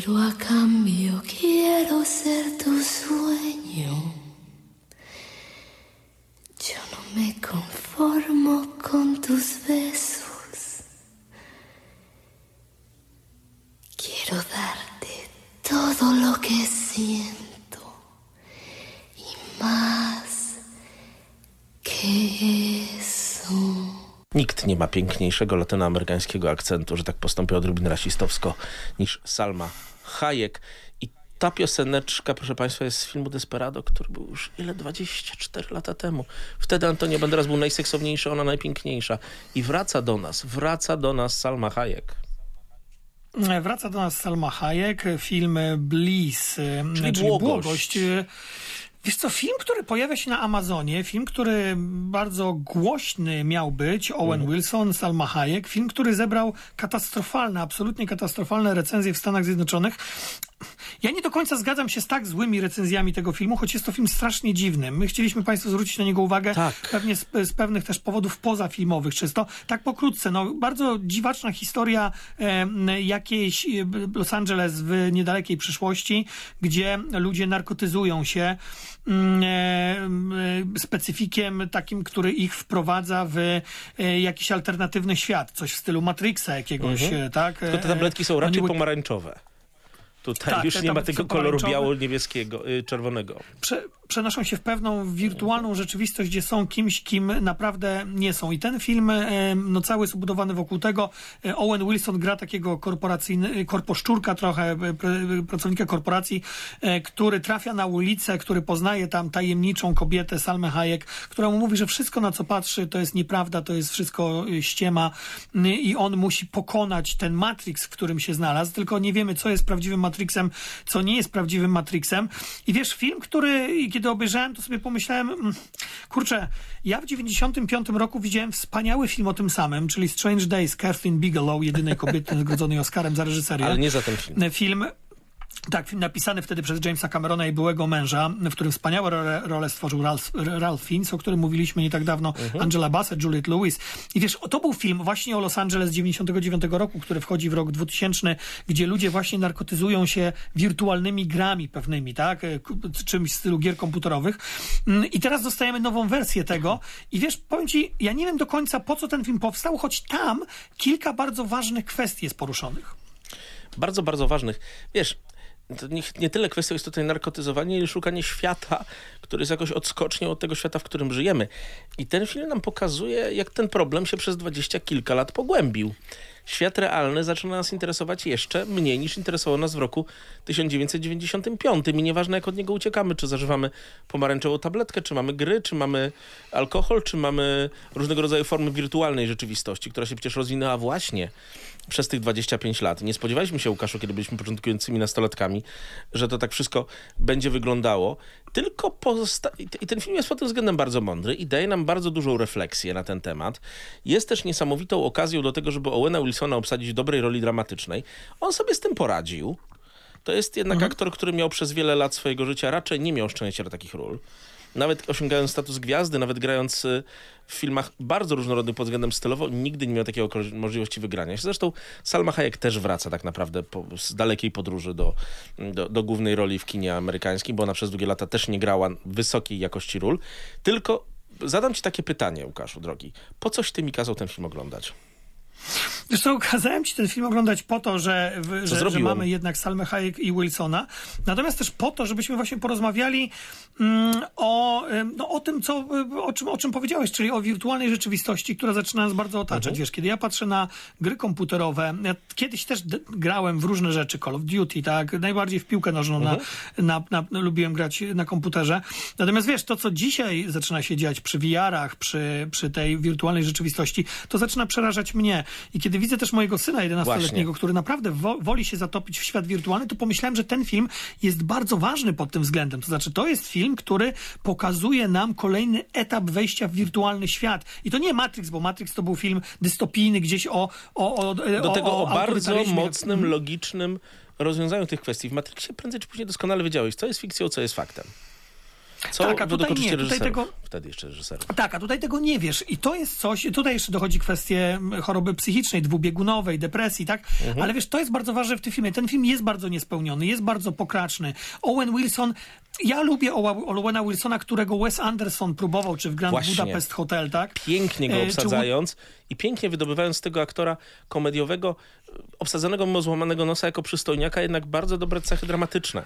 Pero a cambio quiero ser tu sueño. Yo no me conformo con tus besos. Quiero darte todo lo que siento y más que eso. Nikt nie ma piękniejszego latynoamerykańskiego akcentu, że tak postąpię odrobinę rasistowsko, niż Salma Hayek. I ta pioseneczka, proszę Państwa, jest z filmu Desperado, który był już ile? 24 lata temu. Wtedy Antonio Banderas był najseksowniejszy, ona najpiękniejsza. I wraca do nas, wraca do nas Salma Hayek. Wraca do nas Salma Hayek, film Bliss, czyli, czyli błogość. błogość. Wiesz co, film, który pojawia się na Amazonie, film, który bardzo głośny miał być, Owen Wilson, Salma Hayek, film, który zebrał katastrofalne, absolutnie katastrofalne recenzje w Stanach Zjednoczonych. Ja nie do końca zgadzam się z tak złymi recenzjami tego filmu, choć jest to film strasznie dziwny. My chcieliśmy Państwu zwrócić na niego uwagę Tak. pewnie z, z pewnych też powodów pozafilmowych czysto. Tak pokrótce, no bardzo dziwaczna historia e, jakiejś e, Los Angeles w niedalekiej przyszłości, gdzie ludzie narkotyzują się mm, e, e, specyfikiem takim, który ich wprowadza w e, jakiś alternatywny świat, coś w stylu Matrixa jakiegoś, e, tak? Tylko te E, tabletki są oni raczej ły- pomarańczowe. Tutaj Tak, już nie ma tego koloru biało-niebieskiego, y, czerwonego. prze, przenoszą się w pewną wirtualną rzeczywistość, gdzie są kimś, kim naprawdę nie są. I ten film, e, no cały jest ubudowany wokół tego. E, Owen Wilson gra takiego korporacyjny, korposzczurka trochę, e, pr- pracownika korporacji, który trafia na ulicę, który poznaje tam tajemniczą kobietę, Salmę Hayek, która mu mówi, że wszystko na co patrzy to jest nieprawda, to jest wszystko ściema Mm, i on musi pokonać ten Matrix, w którym się znalazł, tylko nie wiemy, co jest prawdziwym Matrixem, co nie jest prawdziwym Matrixem. I wiesz, film, który kiedy obejrzałem, to sobie pomyślałem, mm, kurczę, ja w 95 roku widziałem wspaniały film o tym samym, czyli Strange Days, Catherine Bigelow, jedynej kobiety nagrodzonej Oscarem za reżyserię. Ale nie za ten film. Film tak, napisany wtedy przez Jamesa Camerona i byłego męża, w którym wspaniałe rolę, rolę stworzył Ralph, Ralph Fiennes, o którym mówiliśmy nie tak dawno, Angela Bassett, Juliette Lewis. I wiesz, to był film właśnie o Los Angeles 99 roku, który wchodzi w rok 2000, gdzie ludzie właśnie narkotyzują się wirtualnymi grami pewnymi, tak? Czymś w stylu gier komputerowych. Mm, I teraz dostajemy nową wersję tego. I wiesz, powiem ci, ja nie wiem do końca po co ten film powstał, choć tam kilka bardzo ważnych kwestii jest poruszonych. Bardzo, bardzo ważnych. Wiesz, to nie, nie tyle kwestia jest tutaj narkotyzowanie, ile szukanie świata, który jest jakoś odskocznią od tego świata, w którym żyjemy. I ten film nam pokazuje, jak ten problem się przez dwadzieścia kilka lat pogłębił. Świat realny zaczyna nas interesować jeszcze mniej niż interesował nas w roku 1995. I nieważne jak od niego uciekamy, czy zażywamy pomarańczową tabletkę, czy mamy gry, czy mamy alkohol, czy mamy różnego rodzaju formy wirtualnej rzeczywistości, która się przecież rozwinęła właśnie przez tych 25 lat. Nie spodziewaliśmy się, Łukaszu, kiedy byliśmy początkującymi nastolatkami, że to tak wszystko będzie wyglądało. Tylko pozosta- i ten film jest pod tym względem bardzo mądry i daje nam bardzo dużą refleksję na ten temat. Jest też niesamowitą okazją do tego, żeby Owena Wilsona obsadzić w dobrej roli dramatycznej. On sobie z tym poradził. To jest jednak aktor, który miał przez wiele lat swojego życia raczej nie miał szczęścia do takich ról. Nawet osiągając status gwiazdy, nawet grając y, w filmach bardzo różnorodnych pod względem stylowo, nigdy nie miał takiej możliwości wygrania. Zresztą Salma Hayek też wraca tak naprawdę po, z dalekiej podróży do, do, do głównej roli w kinie amerykańskim, bo ona przez długie lata też nie grała wysokiej jakości ról. Tylko zadam ci takie pytanie, Łukaszu, drogi. Po coś ty mi kazał ten film oglądać? Co, kazałem ci ten film oglądać po to, że, że, że mamy jednak Salmę Hayek i Wilsona, natomiast też po to, żebyśmy właśnie porozmawiali mm, o, no, o tym, co, o, czym, o czym powiedziałeś, czyli o wirtualnej rzeczywistości, która zaczyna nas bardzo otaczać. Mhm. Wiesz, kiedy ja patrzę na gry komputerowe, ja kiedyś też grałem w różne rzeczy, Call of Duty, tak, najbardziej w piłkę nożną Mhm. na, na, na, lubiłem grać na komputerze. Natomiast wiesz, to co dzisiaj zaczyna się dziać przy VR-ach, przy, przy tej wirtualnej rzeczywistości, to zaczyna przerażać mnie. I kiedy widzę też mojego syna 11-letniego, który naprawdę wo woli się zatopić w świat wirtualny, to pomyślałem, że ten film jest bardzo ważny pod tym względem. To znaczy, to jest film, który pokazuje nam kolejny etap wejścia w wirtualny świat. I to nie Matrix, bo Matrix to był film dystopijny gdzieś o... o, o Do tego o, bardzo autorytaryzmie. mocnym, logicznym rozwiązaniu tych kwestii. W Matrixie prędzej czy później doskonale wiedziałeś, co jest fikcją, co jest faktem. Co Tak, a według tutaj nie, tutaj tego- Wtedy jeszcze reżyserów. Tak, a tutaj tego nie wiesz. I to jest coś, tutaj jeszcze dochodzi kwestie choroby psychicznej, dwubiegunowej, depresji, tak? Ale wiesz, to jest bardzo ważne w tym filmie. Ten film jest bardzo niespełniony, jest bardzo pokraczny. Owen Wilson, ja lubię Owena Wilsona, którego Wes Anderson próbował, czy w Grand Właśnie. Budapest Hotel, tak? Pięknie go E, czy obsadzając i pięknie wydobywając z tego aktora komediowego, obsadzonego mimo złamanego nosa jako przystojniaka, jednak bardzo dobre cechy dramatyczne.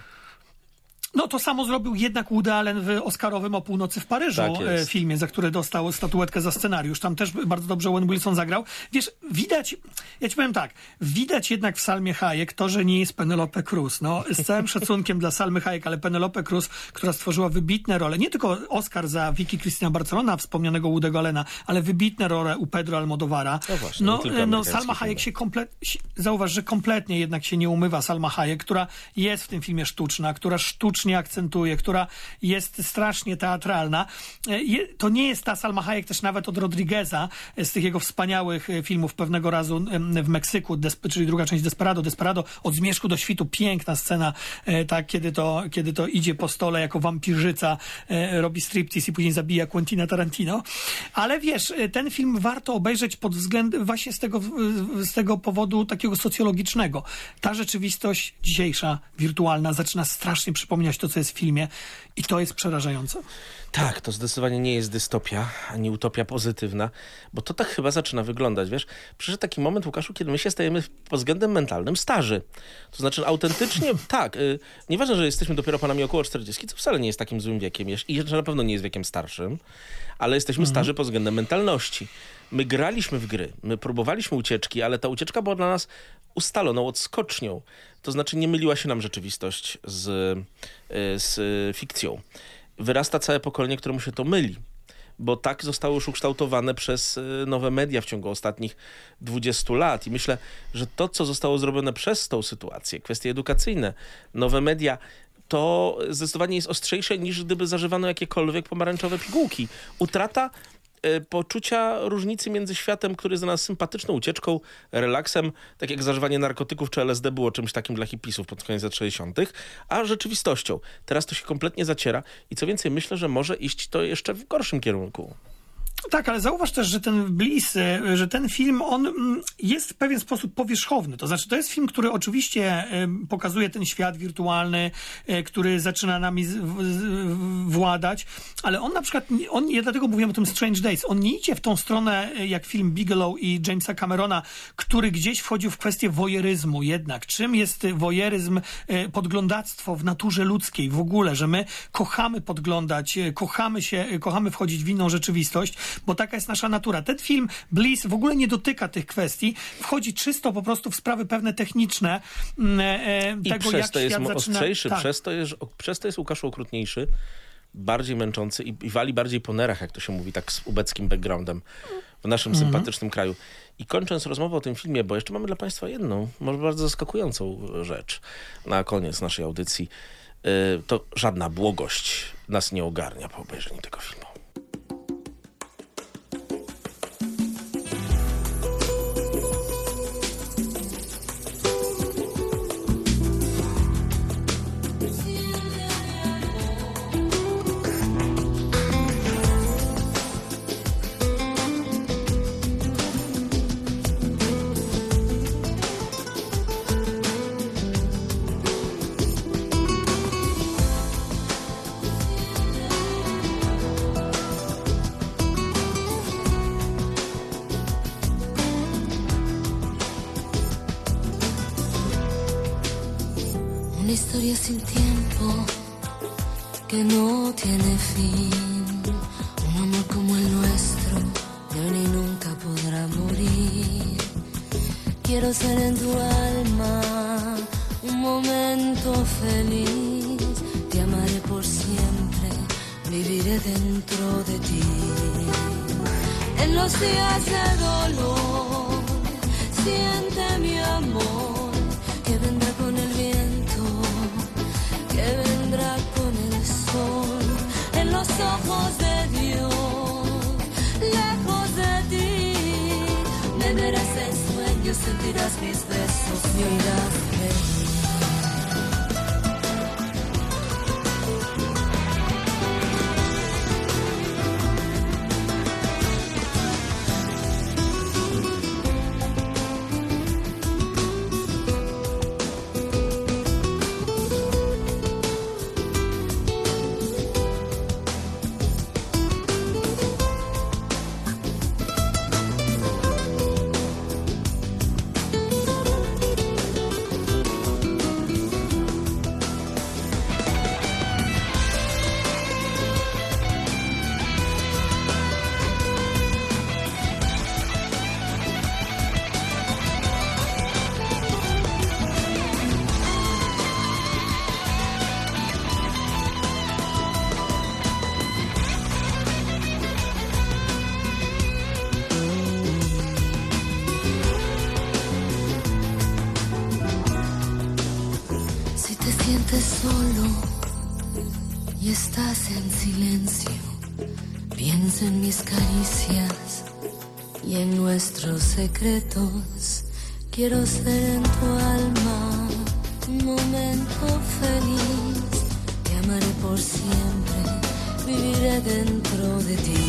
No to samo zrobił jednak Woody Allen w Oscarowym o północy w Paryżu Tak e, filmie, za który dostał statuetkę za scenariusz. Tam też bardzo dobrze Owen Wilson zagrał. Wiesz, widać, ja ci powiem tak, widać jednak w Salmie Hayek to, że nie jest Penelope Cruz. No, z całym szacunkiem dla Salmy Hayek, ale Penelope Cruz, która stworzyła wybitne role, nie tylko Oscar za Vicky Cristina Barcelona, wspomnianego Woody'ego Allena, ale wybitne role u Pedro Almodovara. No właśnie, no, tylko no Salma Hayek się kompletnie, zauważ, że kompletnie jednak się nie umywa Salma Hayek, która jest w tym filmie sztuczna, która sztucznie akcentuje, która jest strasznie teatralna. E, To nie jest ta Salma Hayek też nawet od Rodrigueza, e, z tych jego wspaniałych e, filmów pewnego razu w Meksyku, czyli druga część Desperado. Desperado od zmierzchu do świtu, piękna scena, tak, kiedy to, kiedy to idzie po stole jako wampirzyca, robi striptease i później zabija Quentina Tarantino. Ale wiesz, ten film warto obejrzeć pod względem właśnie z tego, z tego powodu takiego socjologicznego. Ta rzeczywistość dzisiejsza, wirtualna, zaczyna strasznie przypominać to, co jest w filmie i to jest przerażające. Tak, to zdecydowanie nie jest dystopia, ani utopia pozytywna, bo to tak chyba zaczyna wyglądać, wiesz? Przyszedł taki moment, Łukaszu, kiedy my się stajemy pod względem mentalnym starzy. To znaczy autentycznie, tak, y, nieważne, że jesteśmy dopiero panami około 40, co wcale nie jest takim złym wiekiem jeszcze, i że na pewno nie jest wiekiem starszym, ale jesteśmy starzy pod względem mentalności. My graliśmy w gry, my próbowaliśmy ucieczki, ale ta ucieczka była dla nas ustaloną odskocznią. To znaczy nie myliła się nam rzeczywistość z, y, z fikcją wyrasta całe pokolenie, któremu się to myli. Bo tak zostały już ukształtowane przez y, nowe media w ciągu ostatnich 20 lat. I myślę, że to, co zostało zrobione przez tą sytuację, kwestie edukacyjne, nowe media, to zdecydowanie jest ostrzejsze niż gdyby zażywano jakiekolwiek pomarańczowe pigułki. Utrata poczucia różnicy między światem, który jest dla nas sympatyczną ucieczką, relaksem, tak jak zażywanie narkotyków czy LSD było czymś takim dla hipisów pod koniec lat 60., a rzeczywistością. Teraz to się kompletnie zaciera i co więcej, myślę, że może iść to jeszcze w gorszym kierunku. Tak, ale zauważ też, że ten Bliss, e, że ten film, on mm, jest w pewien sposób powierzchowny. To znaczy, to jest film, który oczywiście em, pokazuje ten świat wirtualny, e, który zaczyna nami władać, ale on na przykład, on, ja dlatego mówiłem o tym Strange Days, on nie idzie w tą stronę e, jak film Bigelow i Jamesa Camerona, który gdzieś wchodził w kwestię wojeryzmu jednak. Czym jest e, wojeryzm, e, podglądactwo w naturze ludzkiej w ogóle, że my kochamy podglądać, e, kochamy się, e, kochamy wchodzić w inną rzeczywistość, bo taka jest nasza natura. Ten film Bliss w ogóle nie dotyka tych kwestii, wchodzi czysto po prostu w sprawy pewne techniczne mm, e, I tego, przez jak to jest ostrzejszy, tak. przez, to jest, przez to jest Łukaszu okrutniejszy, bardziej męczący i, i wali bardziej po nerach, jak to się mówi, tak z ubeckim backgroundem w naszym Mhm. sympatycznym kraju. I kończąc rozmowę o tym filmie, bo jeszcze mamy dla Państwa jedną, może bardzo zaskakującą rzecz na koniec naszej audycji, yy, to żadna błogość nas nie ogarnia po obejrzeniu tego filmu. En silencio, piensa en mis caricias y en nuestros secretos. Quiero ser en tu alma un momento feliz. Te amaré por siempre, viviré dentro de ti.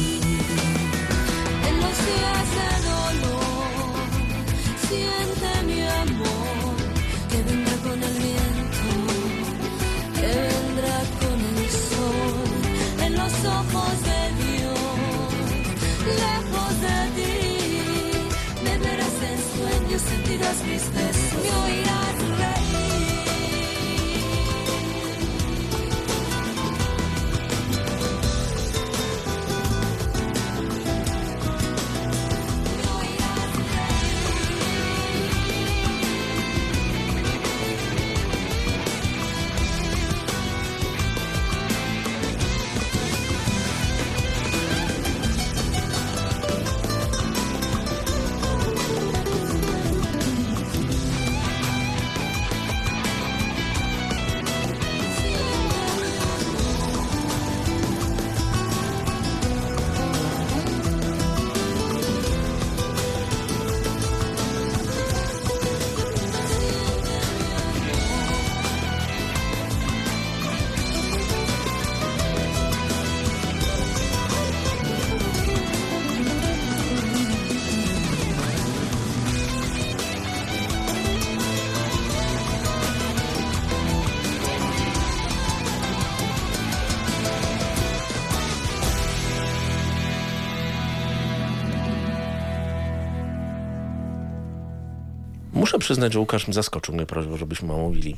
Przyznać, że Łukasz zaskoczył mnie prośbą, żebyśmy omówili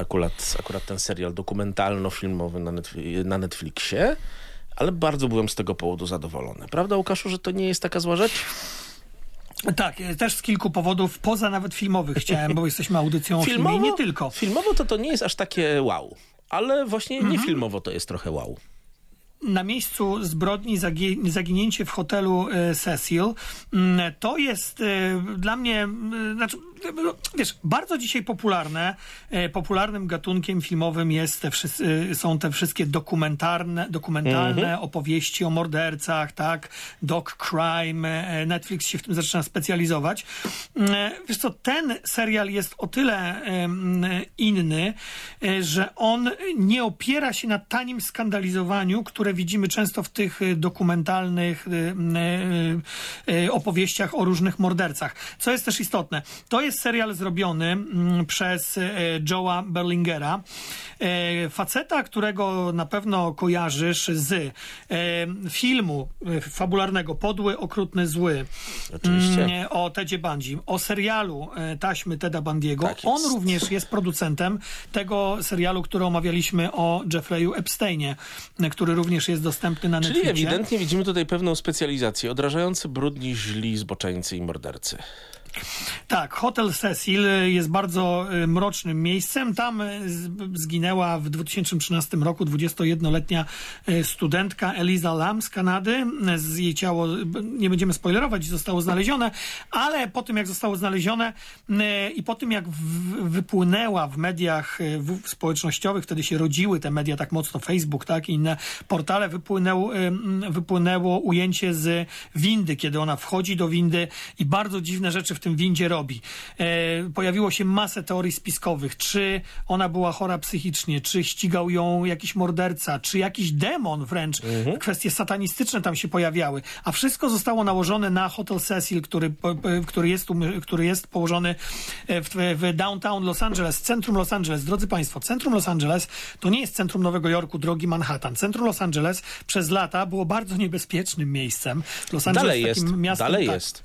akurat, akurat ten serial dokumentalno-filmowy na, na Netflixie, ale bardzo byłem z tego powodu zadowolony. Prawda, Łukaszu, że to nie jest taka zła rzecz? Tak, e, też z kilku powodów, poza nawet filmowych chciałem, bo jesteśmy audycją o filmie nie tylko. Filmowo to to nie jest aż takie wow, ale właśnie nie filmowo to jest trochę wow. na miejscu zbrodni zagi- zaginięcie w hotelu e, Cecil. Mm, To jest e, dla mnie, znaczy, wiesz, bardzo dzisiaj popularne. E, Popularnym gatunkiem filmowym jest te e, są te wszystkie dokumentarne, dokumentalne opowieści o mordercach, tak? Doc crime. e, Netflix się w tym zaczyna specjalizować. Mm, Wiesz co, ten serial jest o tyle inny, że on nie opiera się na tanim skandalizowaniu, które widzimy często w tych dokumentalnych opowieściach o różnych mordercach. Co jest też istotne, to jest serial zrobiony mm, przez e, Joe'a Berlingera, e, faceta, którego na pewno kojarzysz z e, filmu fabularnego Podły, Okrutny, Zły Oczywiście. mm, o Tedzie Bundy, o serialu Taśmy Teda Bundiego. Tak On jest. również jest producentem tego serialu, który omawialiśmy o Jeffrey'u Epsteinie, który również jest dostępny na Czyli Netflixie. ewidentnie widzimy tutaj pewną specjalizację, odrażający brudni, źli, zboczeńcy i mordercy. Tak, Hotel Cecil jest bardzo y, mrocznym miejscem. Tam y, zginęła w 2013 roku 21-letnia y, studentka Eliza Lam z Kanady. Z jej ciało, y, nie będziemy spoilerować, zostało znalezione, ale po tym jak zostało znalezione y, i po tym jak wypłynęła w mediach y, społecznościowych, wtedy się rodziły te media tak mocno, Facebook, tak, i inne portale, wypłynęło, y, wypłynęło ujęcie z windy, kiedy ona wchodzi do windy i bardzo dziwne rzeczy w tym windzie robi. E, pojawiło się masę teorii spiskowych, czy ona była chora psychicznie, czy ścigał ją jakiś morderca, czy jakiś demon wręcz. Kwestie satanistyczne tam się pojawiały. A wszystko zostało nałożone na Hotel Cecil, który, po- który, jest, który jest położony e, w, w downtown Los Angeles, centrum Los Angeles. Drodzy Państwo, centrum Los Angeles to nie jest centrum Nowego Jorku, drogi Manhattan. Centrum Los Angeles przez lata było bardzo niebezpiecznym miejscem. Los Angeles Dalej jest, takim miastem, dalej tak, jest.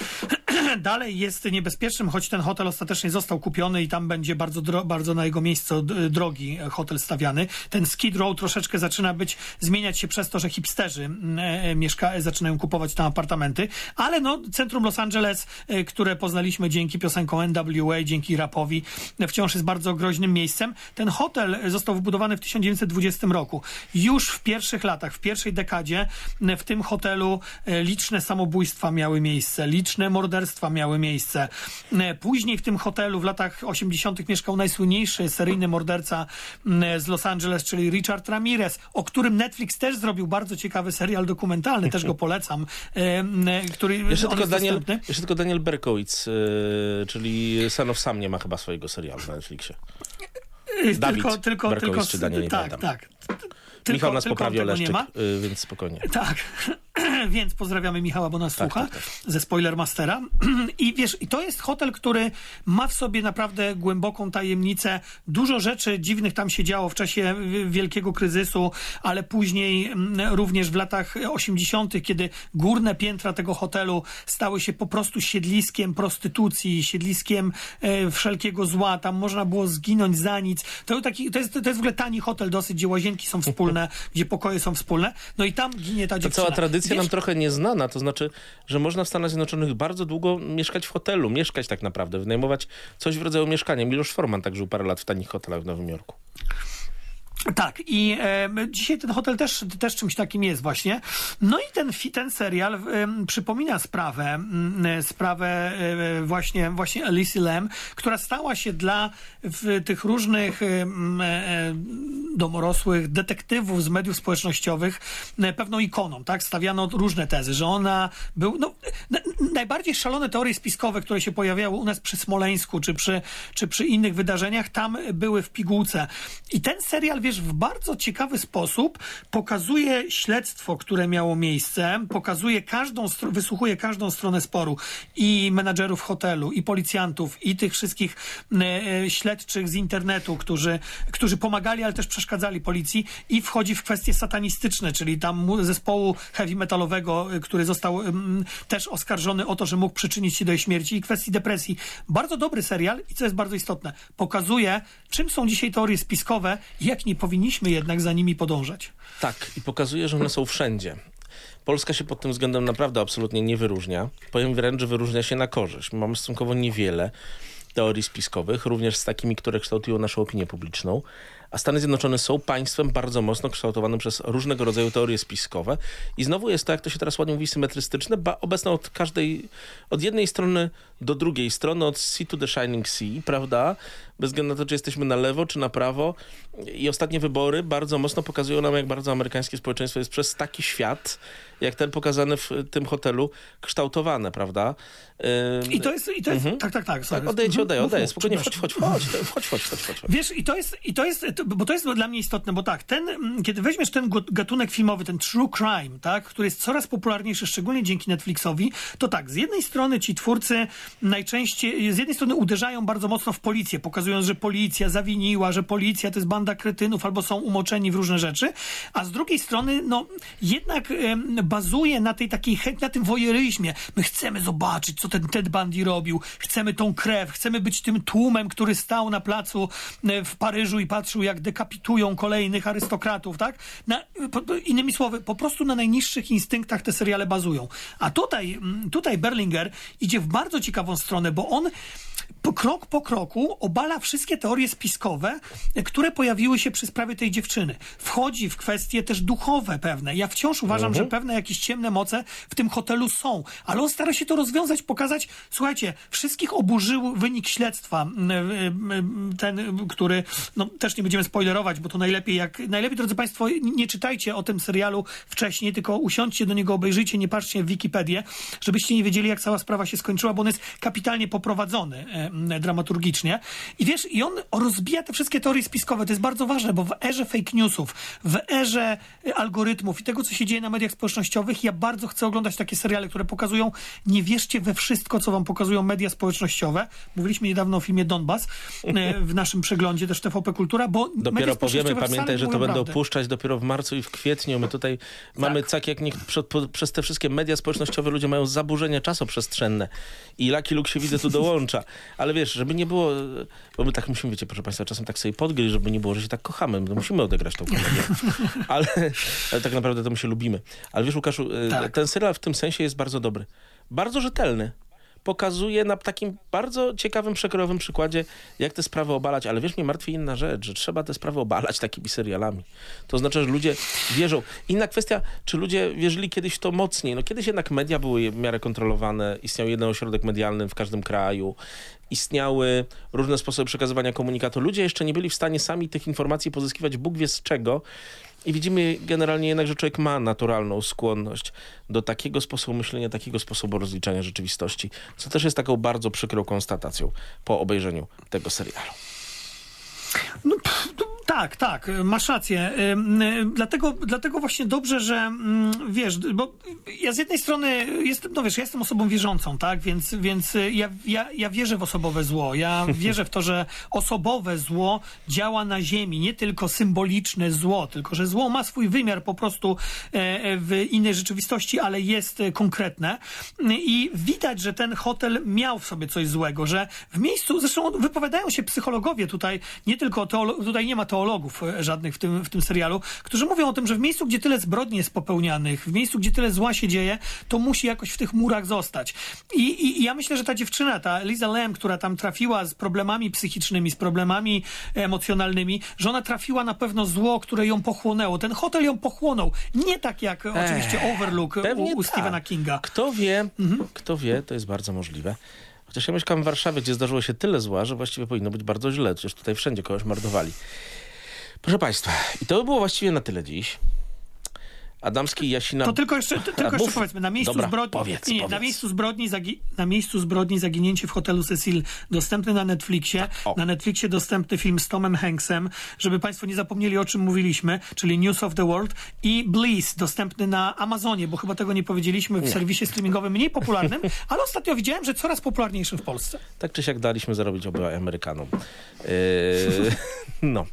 dalej jest niebezpiecznym, choć ten hotel ostatecznie został kupiony i tam będzie bardzo, bardzo na jego miejsce drogi hotel stawiany. Ten Skid Row troszeczkę zaczyna być, zmieniać się przez to, że hipsterzy mm, e, mieszka, zaczynają kupować tam apartamenty, ale no, centrum Los Angeles, e, które poznaliśmy dzięki piosenkom NWA, dzięki rapowi, e, wciąż jest bardzo groźnym miejscem. Ten hotel został wybudowany w 1920 roku. Już w pierwszych latach, w pierwszej dekadzie w tym hotelu e, liczne samobójstwa miały miejsce, liczne morderstwa miały miejsce. E, Później w tym hotelu w latach 80. mieszkał najsłynniejszy seryjny morderca z Los Angeles, czyli Richard Ramirez, o którym Netflix też zrobił bardzo ciekawy serial dokumentalny, też go polecam, e, m, który Jeszcze tylko, Daniel, dostępny. jeszcze tylko Daniel Berkowitz, czyli Son of Sam nie ma chyba swojego serialu na Netflixie. Dawid tylko, tylko, Berkowicz tylko, czy Daniel, nie tak, tak. Tylko, Michał nas tylko poprawi tego nie ma. więc spokojnie. Tak, więc pozdrawiamy Michała, bo nas słucha tak, ze Spoilermastera. I wiesz, i to jest hotel, który ma w sobie naprawdę głęboką tajemnicę. Dużo rzeczy dziwnych tam się działo w czasie wielkiego kryzysu, ale później mm, również w latach 80., kiedy górne piętra tego hotelu stały się po prostu siedliskiem prostytucji, siedliskiem e, wszelkiego zła. Tam można było zginąć za nic. To, taki, to, jest, to jest w ogóle tani hotel dosyć, gdzie łazienki są wspólne, gdzie pokoje są wspólne. No i tam ginie ta dziewczyna. cała tradycja Wiesz, nam trochę nieznana, to znaczy, że można w Stanach Zjednoczonych bardzo długo mieszkać w hotelu, mieszkać tak naprawdę, wynajmować coś w rodzaju mieszkania. Miloš Forman tak żył parę lat w tanich hotelach w Nowym Jorku. Tak, i e, dzisiaj ten hotel też, też czymś takim jest właśnie. No i ten, ten serial e, przypomina sprawę, e, sprawę e, właśnie, właśnie Alice Lam, która stała się dla w, tych różnych e, e, domorosłych detektywów z mediów społecznościowych e, pewną ikoną, tak? Stawiano różne tezy, że ona był, no, na, najbardziej szalone teorie spiskowe, które się pojawiały u nas przy Smoleńsku, czy przy, czy przy innych wydarzeniach, tam były w pigułce. I ten serial, wiesz, w bardzo ciekawy sposób pokazuje śledztwo, które miało miejsce, pokazuje każdą, wysłuchuje każdą stronę sporu i menadżerów hotelu, i policjantów, i tych wszystkich e, e, śledczych z internetu, którzy, którzy pomagali, ale też przeszkadzali policji i wchodzi w kwestie satanistyczne, czyli tam zespołu heavy metalowego, e, który został też oskarżony o to, że mógł przyczynić się do jej śmierci i kwestii depresji. Bardzo dobry serial i co jest bardzo istotne, pokazuje, czym są dzisiaj teorie spiskowe jak nie powinniśmy jednak za nimi podążać. Tak, i pokazuje, że one są wszędzie. Polska się pod tym względem naprawdę absolutnie nie wyróżnia. Powiem wręcz, że wyróżnia się na korzyść. Mamy stosunkowo niewiele teorii spiskowych, również z takimi, które kształtują naszą opinię publiczną. A Stany Zjednoczone są państwem bardzo mocno kształtowanym przez różnego rodzaju teorie spiskowe. I znowu jest to, jak to się teraz ładnie mówi, symetrystyczne, ba obecne od każdej, od jednej strony do drugiej strony, od sea to the shining sea, prawda? Bez względu na to, czy jesteśmy na lewo, czy na prawo. I ostatnie wybory bardzo mocno pokazują nam, jak bardzo amerykańskie społeczeństwo jest przez taki świat, jak ten pokazany w tym hotelu, kształtowane, prawda? I to jest, i to jest, tak, tak, tak. sorry. tak, oddaję ci, Mhm. oddaję, Spokojnie, chodź, chodź, chodź, chodź, chodź, chodź, chodź. Wiesz, i to jest, i to jest, bo to jest dla mnie istotne, bo tak, ten, mm, kiedy weźmiesz ten gatunek filmowy, ten true crime, tak, który jest coraz popularniejszy, szczególnie dzięki Netflixowi, to tak, z jednej strony ci twórcy najczęściej, z jednej strony uderzają bardzo mocno w policję, że policja zawiniła, że policja to jest banda kretynów albo są umoczeni w różne rzeczy, a z drugiej strony, no, jednak bazuje na tej takiej, na tym wojeryzmie. My chcemy zobaczyć, co ten Ted Bundy robił, chcemy tą krew, chcemy być tym tłumem, który stał na placu e, w Paryżu i patrzył, jak dekapitują kolejnych arystokratów, tak? Na, po, innymi słowy, po prostu na najniższych instynktach te seriale bazują. A tutaj, tutaj Berlinger idzie w bardzo ciekawą stronę, bo on po krok po kroku obala wszystkie teorie spiskowe, które pojawiły się przy sprawie tej dziewczyny. Wchodzi w kwestie też duchowe pewne. Ja wciąż uważam, że pewne jakieś ciemne moce w tym hotelu są, ale on stara się to rozwiązać, pokazać, słuchajcie, wszystkich oburzył wynik śledztwa, m, m, m, ten, który, no też nie będziemy spoilerować, bo to najlepiej jak, najlepiej, drodzy Państwo, nie czytajcie o tym serialu wcześniej, tylko usiądźcie do niego, obejrzyjcie, nie patrzcie w Wikipedię, żebyście nie wiedzieli, jak cała sprawa się skończyła, bo on jest kapitalnie poprowadzony e, dramaturgicznie. I wiesz, i on rozbija te wszystkie teorie spiskowe. To jest bardzo ważne, bo w erze fake newsów, w erze e, algorytmów i tego, co się dzieje na mediach społecznościowych, ja bardzo chcę oglądać takie seriale, które pokazują, nie wierzcie we wszystko, co wam pokazują media społecznościowe. Mówiliśmy niedawno o filmie Donbas e, w naszym przeglądzie, też TVP Kultura, bo Dopiero powiemy, pamiętaj, że to będą prawdy. puszczać dopiero w marcu i w kwietniu. My tutaj mamy tak jak niech prze, po, przez te wszystkie media społecznościowe ludzie mają zaburzenia czasoprzestrzenne i Lucky Luke się widzę tu dołącza. Ale wiesz, żeby nie było, bo my tak musimy, wiecie, proszę Państwa, czasem tak sobie podgryźć, żeby nie było, że się tak kochamy. No musimy odegrać tą komedię. Ale, ale tak naprawdę to my się lubimy. Ale wiesz, Łukaszu, e, Tak. ten serial w tym sensie jest bardzo dobry. Bardzo rzetelny. Pokazuje na takim bardzo ciekawym, przekrojowym przykładzie, jak te sprawy obalać. Ale wiesz, mnie martwi inna rzecz, że trzeba te sprawy obalać takimi serialami. To znaczy, że ludzie wierzą. Inna kwestia, czy ludzie wierzyli kiedyś to mocniej. No kiedyś jednak media były w miarę kontrolowane, istniał jeden ośrodek medialny w każdym kraju, istniały różne sposoby przekazywania komunikatu. Ludzie jeszcze nie byli w stanie sami tych informacji pozyskiwać Bóg wie z czego. I widzimy generalnie jednak, że człowiek ma naturalną skłonność do takiego sposobu myślenia, takiego sposobu rozliczania rzeczywistości, co też jest taką bardzo przykrą konstatacją po obejrzeniu tego serialu. No, pff, tak, tak, masz rację. Dlatego, dlatego właśnie dobrze, że wiesz, bo ja z jednej strony jestem, no wiesz, ja jestem osobą wierzącą, tak, więc, więc ja, ja, ja wierzę w osobowe zło. Ja wierzę w to, że osobowe zło działa na ziemi, nie tylko symboliczne zło, tylko że zło ma swój wymiar po prostu e, w innej rzeczywistości, ale jest konkretne. I widać, że ten hotel miał w sobie coś złego, że w miejscu, zresztą wypowiadają się psychologowie tutaj, nie tylko teolo- tutaj nie ma teologów e, żadnych w tym, w tym serialu, którzy mówią o tym, że w miejscu, gdzie tyle zbrodni jest popełnianych, w miejscu, gdzie tyle zła się dzieje, to musi jakoś w tych murach zostać. I, i, i ja myślę, że ta dziewczyna, ta Liza Lem, która tam trafiła z problemami psychicznymi, z problemami emocjonalnymi, że ona trafiła na pewno zło, które ją pochłonęło. Ten hotel ją pochłonął. Nie tak jak Ech, oczywiście Overlook u, u tak. Stephena Kinga. Kto wie, mhm. kto wie, to jest bardzo możliwe. Chociaż ja mieszkam w Warszawie, gdzie zdarzyło się tyle zła, że właściwie powinno być bardzo źle. Przecież tutaj wszędzie kogoś mordowali. Proszę Państwa, i to by było właściwie na tyle dziś. Adamski i Jasina... To tylko jeszcze, to, tylko jeszcze powiedzmy, na miejscu Dobra, zbrodni... Powiedz, nie, powiedz. Na, miejscu zbrodni zagi, na miejscu zbrodni zaginięcie w hotelu Cecil, dostępny na Netflixie. Tak, na Netflixie dostępny film z Tomem Hanksem, żeby Państwo nie zapomnieli o czym mówiliśmy, czyli News of the World i Bliss, dostępny na Amazonie, bo chyba tego nie powiedzieliśmy w nie. serwisie streamingowym mniej popularnym, ale ostatnio widziałem, że coraz popularniejszym w Polsce. Tak czy siak daliśmy zarobić obu Amerykanom. Yy, no,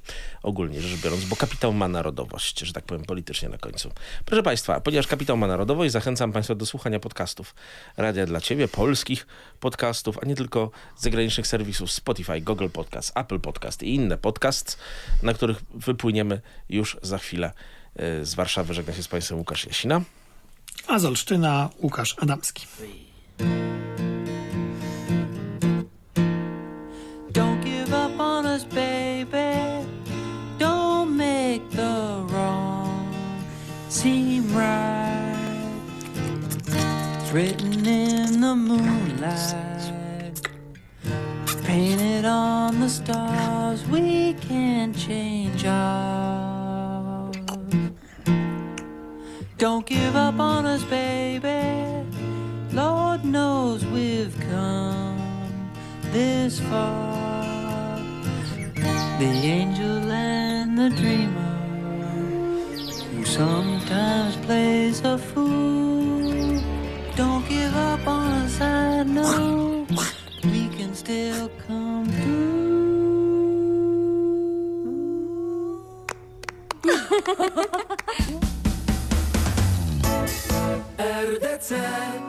ogólnie rzecz biorąc, bo kapitał ma narodowość, że tak powiem politycznie na końcu. Proszę Państwa, ponieważ kapitał ma narodowość, zachęcam Państwa do słuchania podcastów Radia dla Ciebie, polskich podcastów, a nie tylko zagranicznych serwisów Spotify, Google Podcast, Apple Podcast i inne podcasts, na których wypłyniemy już za chwilę yy, z Warszawy. Żegna się z Państwem Łukasz Jasina. A z Olsztyna Łukasz Adamski. Written in the moonlight, painted on the stars. We can't change ours. Don't give up on us, baby. Lord knows we've come this far. The angel and the dreamer, who sometimes plays a fool. I know we can still come through.